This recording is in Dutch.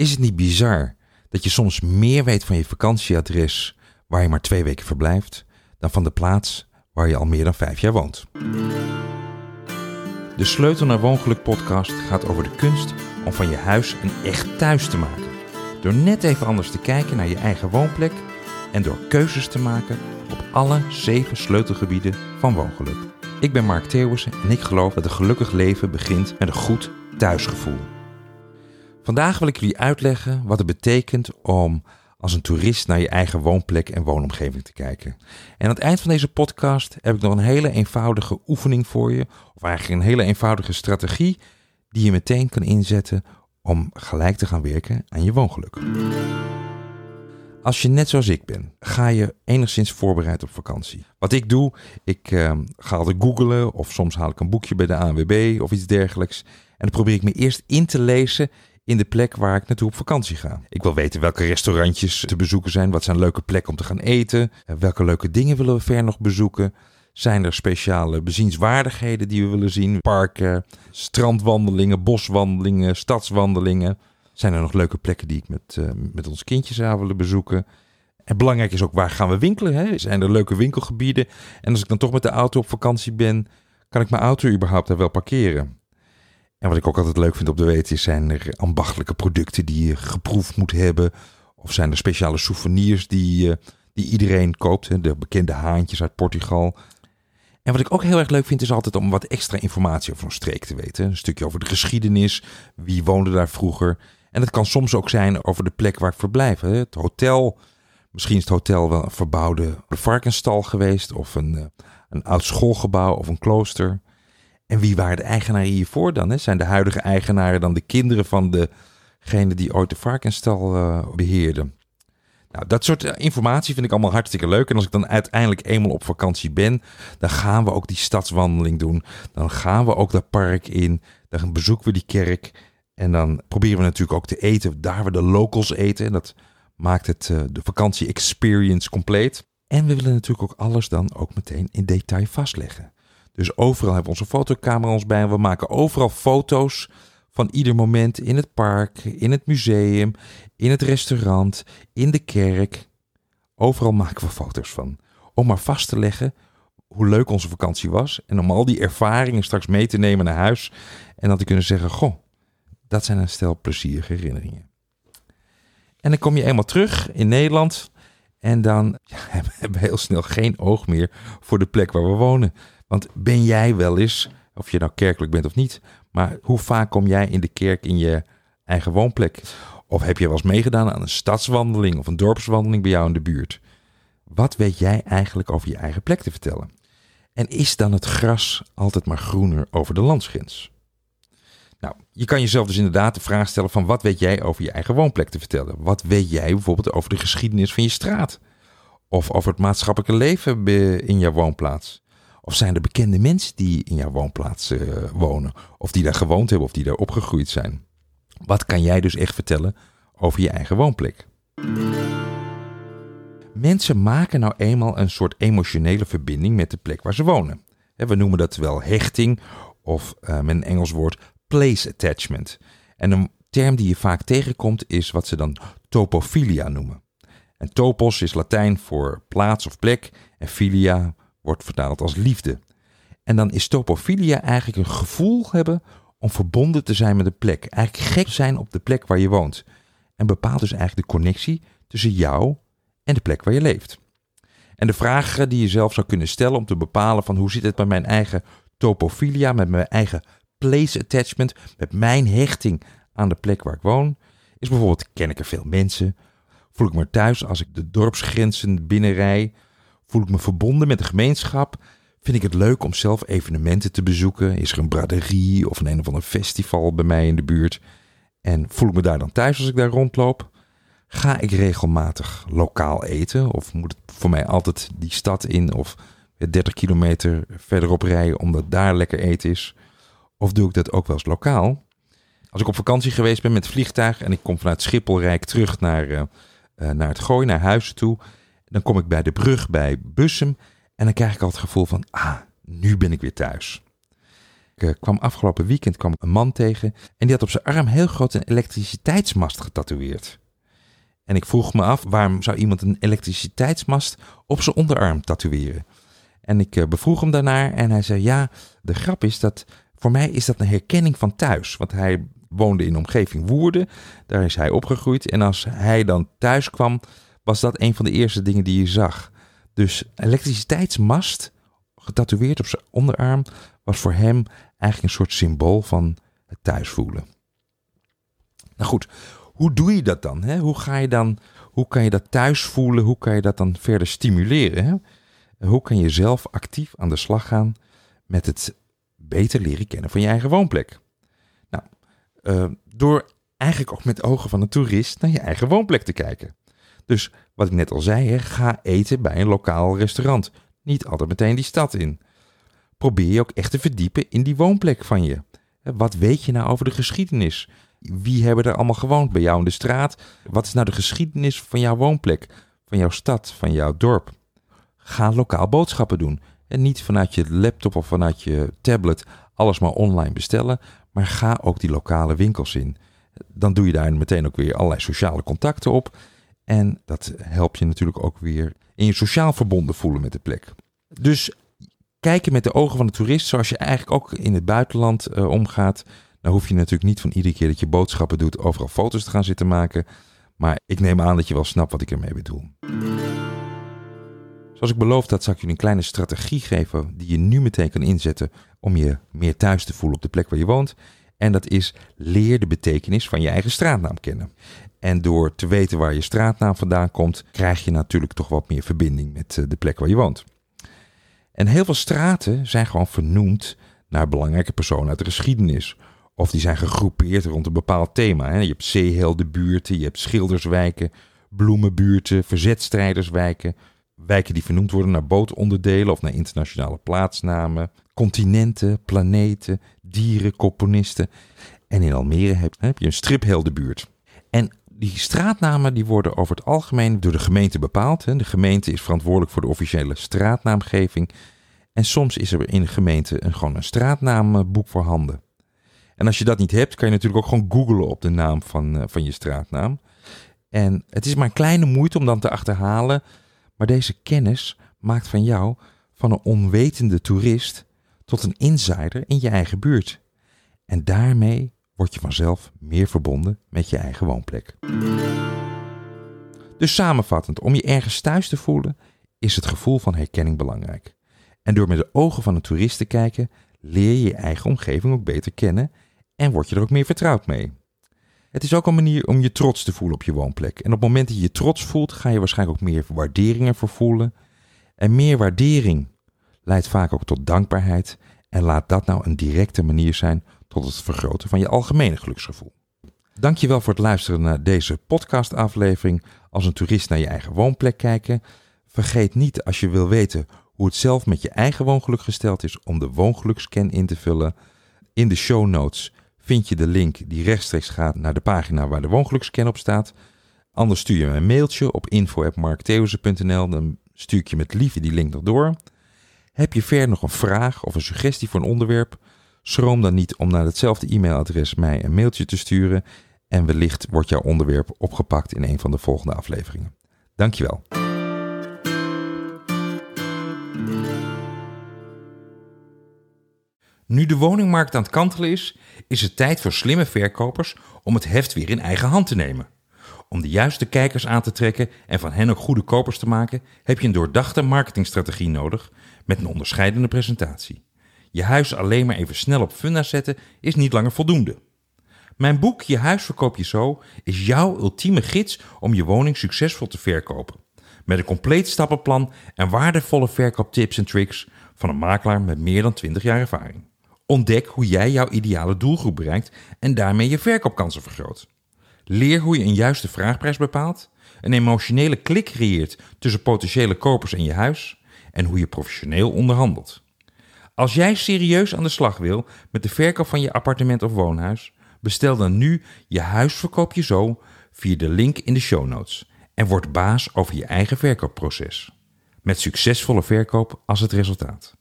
Is het niet bizar dat je soms meer weet van je vakantieadres waar je maar twee weken verblijft, dan van de plaats waar je al meer dan vijf jaar woont? De Sleutel naar Woongeluk podcast gaat over de kunst om van je huis een echt thuis te maken. Door net even anders te kijken naar je eigen woonplek en door keuzes te maken op alle zeven sleutelgebieden van woongeluk. Ik ben Mark Theeuwissen en ik geloof dat een gelukkig leven begint met een goed thuisgevoel. Vandaag wil ik jullie uitleggen wat het betekent om als een toerist naar je eigen woonplek en woonomgeving te kijken. En aan het eind van deze podcast heb ik nog een hele eenvoudige oefening voor je, of eigenlijk een hele eenvoudige strategie die je meteen kan inzetten om gelijk te gaan werken aan je woongeluk. Als je net zoals ik ben, ga je enigszins voorbereid op vakantie. Wat ik doe, ik uh, ga altijd googlen of soms haal ik een boekje bij de ANWB of iets dergelijks. En dan probeer ik me eerst in te lezen in de plek waar ik naartoe op vakantie ga. Ik wil weten welke restaurantjes te bezoeken zijn, wat zijn leuke plekken om te gaan eten, eh, welke leuke dingen willen we ver nog bezoeken. Zijn er speciale bezienswaardigheden die we willen zien? Parken, strandwandelingen, boswandelingen, stadswandelingen. Zijn er nog leuke plekken die ik met, uh, met ons kindjes zou willen bezoeken? En belangrijk is ook waar gaan we winkelen? Hè? Zijn er leuke winkelgebieden? En als ik dan toch met de auto op vakantie ben, kan ik mijn auto überhaupt daar wel parkeren? En wat ik ook altijd leuk vind op de weten is, zijn er ambachtelijke producten die je geproefd moet hebben? Of zijn er speciale souvenirs die, die iedereen koopt? Hè? De bekende haantjes uit Portugal. En wat ik ook heel erg leuk vind, is altijd om wat extra informatie over een streek te weten. Een stukje over de geschiedenis, wie woonde daar vroeger. En het kan soms ook zijn over de plek waar ik verblijf. Het hotel, misschien is het hotel wel een verbouwde varkensstal geweest, of een, eh, een oud schoolgebouw of een klooster. En wie waren de eigenaren hiervoor dan? Hè? Zijn de huidige eigenaren dan de kinderen van degene die ooit de varkensstal uh, beheerden? Nou, dat soort eh, informatie vind ik allemaal hartstikke leuk. En als ik dan uiteindelijk eenmaal op vakantie ben, dan gaan we ook die stadswandeling doen. Dan gaan we ook dat park in. Dan bezoeken we die kerk. En dan proberen we natuurlijk ook te eten daar we de locals eten. En dat maakt het uh, de vakantie experience compleet. En we willen natuurlijk ook alles dan ook meteen in detail vastleggen. Dus overal hebben we onze fotocamera ons bij. We maken overal foto's van ieder moment in het park, in het museum, in het restaurant, in de kerk. Overal maken we foto's van. Om maar vast te leggen hoe leuk onze vakantie was. En om al die ervaringen straks mee te nemen naar huis. En dan te kunnen zeggen: Goh, dat zijn een stel plezierige herinneringen. En dan kom je eenmaal terug in Nederland. En dan ja, hebben we heel snel geen oog meer voor de plek waar we wonen. Want ben jij wel eens, of je nou kerkelijk bent of niet, maar hoe vaak kom jij in de kerk in je eigen woonplek? Of heb je wel eens meegedaan aan een stadswandeling of een dorpswandeling bij jou in de buurt? Wat weet jij eigenlijk over je eigen plek te vertellen? En is dan het gras altijd maar groener over de landsgrens? Nou, je kan jezelf dus inderdaad de vraag stellen van wat weet jij over je eigen woonplek te vertellen? Wat weet jij bijvoorbeeld over de geschiedenis van je straat? Of over het maatschappelijke leven in jouw woonplaats? Of zijn er bekende mensen die in jouw woonplaats uh, wonen? Of die daar gewoond hebben of die daar opgegroeid zijn? Wat kan jij dus echt vertellen over je eigen woonplek? Mensen maken nou eenmaal een soort emotionele verbinding met de plek waar ze wonen. We noemen dat wel hechting of met een Engels woord place attachment. En een term die je vaak tegenkomt is wat ze dan topophilia noemen. En topos is Latijn voor plaats of plek en filia wordt vertaald als liefde. En dan is topophilia eigenlijk een gevoel hebben om verbonden te zijn met de plek. Eigenlijk gek zijn op de plek waar je woont. En bepaalt dus eigenlijk de connectie tussen jou en de plek waar je leeft. En de vragen die je zelf zou kunnen stellen om te bepalen van hoe zit het met mijn eigen topophilia, met mijn eigen place attachment, met mijn hechting aan de plek waar ik woon, is bijvoorbeeld ken ik er veel mensen? Voel ik me thuis als ik de dorpsgrenzen binnenrij? Voel ik me verbonden met de gemeenschap? Vind ik het leuk om zelf evenementen te bezoeken? Is er een braderie of een een of ander festival bij mij in de buurt? En voel ik me daar dan thuis als ik daar rondloop? Ga ik regelmatig lokaal eten? Of moet het voor mij altijd die stad in of 30 kilometer verderop rijden omdat daar lekker eten is? Of doe ik dat ook wel eens lokaal? Als ik op vakantie geweest ben met vliegtuig en ik kom vanuit Schiphol rijk terug naar, uh, naar het gooi, naar huis toe. Dan kom ik bij de brug bij Bussum en dan krijg ik al het gevoel van, ah, nu ben ik weer thuis. Ik eh, kwam afgelopen weekend kwam een man tegen en die had op zijn arm heel groot een elektriciteitsmast getatoeëerd. En ik vroeg me af, waarom zou iemand een elektriciteitsmast op zijn onderarm tatoeëren? En ik uh, bevroeg hem daarnaar en hij zei, ja, de grap is dat voor mij is dat een herkenning van thuis. Want hij woonde in de omgeving Woerden, daar is hij opgegroeid. En als hij dan thuis kwam, was dat een van de eerste dingen die je zag. Dus elektriciteitsmast, getatoeëerd op zijn onderarm, was voor hem eigenlijk een soort symbool van het thuisvoelen. Nou goed, hoe doe je dat dan? Hè? Hoe ga je dan, hoe kan je dat thuis voelen? Hoe kan je dat dan verder stimuleren? Hè? Hoe kan je zelf actief aan de slag gaan met het beter leren kennen van je eigen woonplek? Nou, uh, door eigenlijk ook met ogen van een toerist naar je eigen woonplek te kijken. Dus wat ik net al zei, hè, ga eten bij een lokaal restaurant. Niet altijd meteen die stad in. Probeer je ook echt te verdiepen in die woonplek van je. Wat weet je nou over de geschiedenis? Wie hebben er allemaal gewoond bij jou in de straat? Wat is nou de geschiedenis van jouw woonplek, van jouw stad, van jouw dorp? Ga lokaal boodschappen doen. En niet vanuit je laptop of vanuit je tablet alles maar online bestellen, maar ga ook die lokale winkels in. Dan doe je daar meteen ook weer allerlei sociale contacten op. En dat helpt je natuurlijk ook weer in je sociaal verbonden voelen met de plek. Dus kijken met de ogen van de toerist, zoals je eigenlijk ook in het buitenland uh, omgaat. Dan hoef je natuurlijk niet van iedere keer dat je boodschappen doet overal foto's te gaan zitten maken. Maar ik neem aan dat je wel snapt wat ik ermee bedoel. Zoals ik beloofd had, zal ik je een kleine strategie geven die je nu meteen kan inzetten om je meer thuis te voelen op de plek waar je woont. En dat is leer de betekenis van je eigen straatnaam kennen. En door te weten waar je straatnaam vandaan komt, krijg je natuurlijk toch wat meer verbinding met eh, de plek waar je woont. En heel veel straten zijn gewoon vernoemd naar belangrijke personen uit de geschiedenis. Of die zijn gegroepeerd rond een bepaald thema. Je hebt zeeheldenbuurten, je hebt schilderswijken, bloemenbuurten, verzetstrijderswijken. Wijken die vernoemd worden naar bootonderdelen of naar internationale plaatsnamen. Continenten, planeten, dieren, componisten. En in Almere heb, je een stripheldenbuurt. En die straatnamen die worden over het algemeen door de gemeente bepaald. De gemeente is verantwoordelijk voor de officiële straatnaamgeving. En soms is er in de gemeente een, gewoon een straatnaamboek voorhanden. En als je dat niet hebt, kan je natuurlijk ook gewoon googlen op de naam van, eh, van je straatnaam. En het is maar een kleine moeite om dan te achterhalen. Maar deze kennis maakt van jou, van een onwetende toerist, tot een insider in je eigen buurt. En daarmee word je vanzelf meer verbonden met je eigen woonplek. Dus samenvattend, om je ergens thuis te voelen, is het gevoel van herkenning belangrijk. En door met de ogen van een toerist te kijken, leer je je eigen omgeving ook beter kennen en word je er ook meer vertrouwd mee. Het is ook een manier om je trots te voelen op je woonplek. En op het moment dat je je trots voelt, ga je waarschijnlijk ook meer waardering ervoor voelen. En meer waardering leidt vaak ook tot dankbaarheid. En laat dat nou een directe manier zijn tot het vergroten van je algemene geluksgevoel. Dankjewel voor het luisteren naar deze podcastaflevering. Als een toerist naar je eigen woonplek kijken. Vergeet niet als je wil weten hoe het zelf met je eigen woongeluk gesteld is om de woongelukscan in te vullen. In de show notes vind je de link die rechtstreeks gaat naar de pagina waar de woongelukscan op staat. Anders stuur je me een mailtje op info.marktheusen.nl. Dan stuur ik je met liefde die link nog door. Heb je verder nog een vraag of een suggestie voor een onderwerp? Schroom dan niet om naar hetzelfde e-mailadres mij een mailtje te sturen en wellicht wordt jouw onderwerp opgepakt in een van de volgende afleveringen. Dankjewel. Nu de woningmarkt aan het kantelen is, is het tijd voor slimme verkopers om het heft weer in eigen hand te nemen. Om de juiste kijkers aan te trekken en van hen ook goede kopers te maken, heb je een doordachte marketingstrategie nodig met een onderscheidende presentatie. Je huis alleen maar even snel op funda zetten is niet langer voldoende. Mijn boek Je huis verkoop je zo is jouw ultieme gids om je woning succesvol te verkopen. Met een compleet stappenplan en waardevolle verkooptips en tricks van een makelaar met meer dan 20 jaar ervaring. Ontdek hoe jij jouw ideale doelgroep bereikt en daarmee je verkoopkansen vergroot. Leer hoe je een juiste vraagprijs bepaalt, een emotionele klik creëert tussen potentiële kopers en je huis en hoe je professioneel onderhandelt. Als jij serieus aan de slag wil met de verkoop van je appartement of woonhuis, bestel dan nu je huisverkoop je zo via de link in de show notes en word baas over je eigen verkoopproces. Met succesvolle verkoop als het resultaat.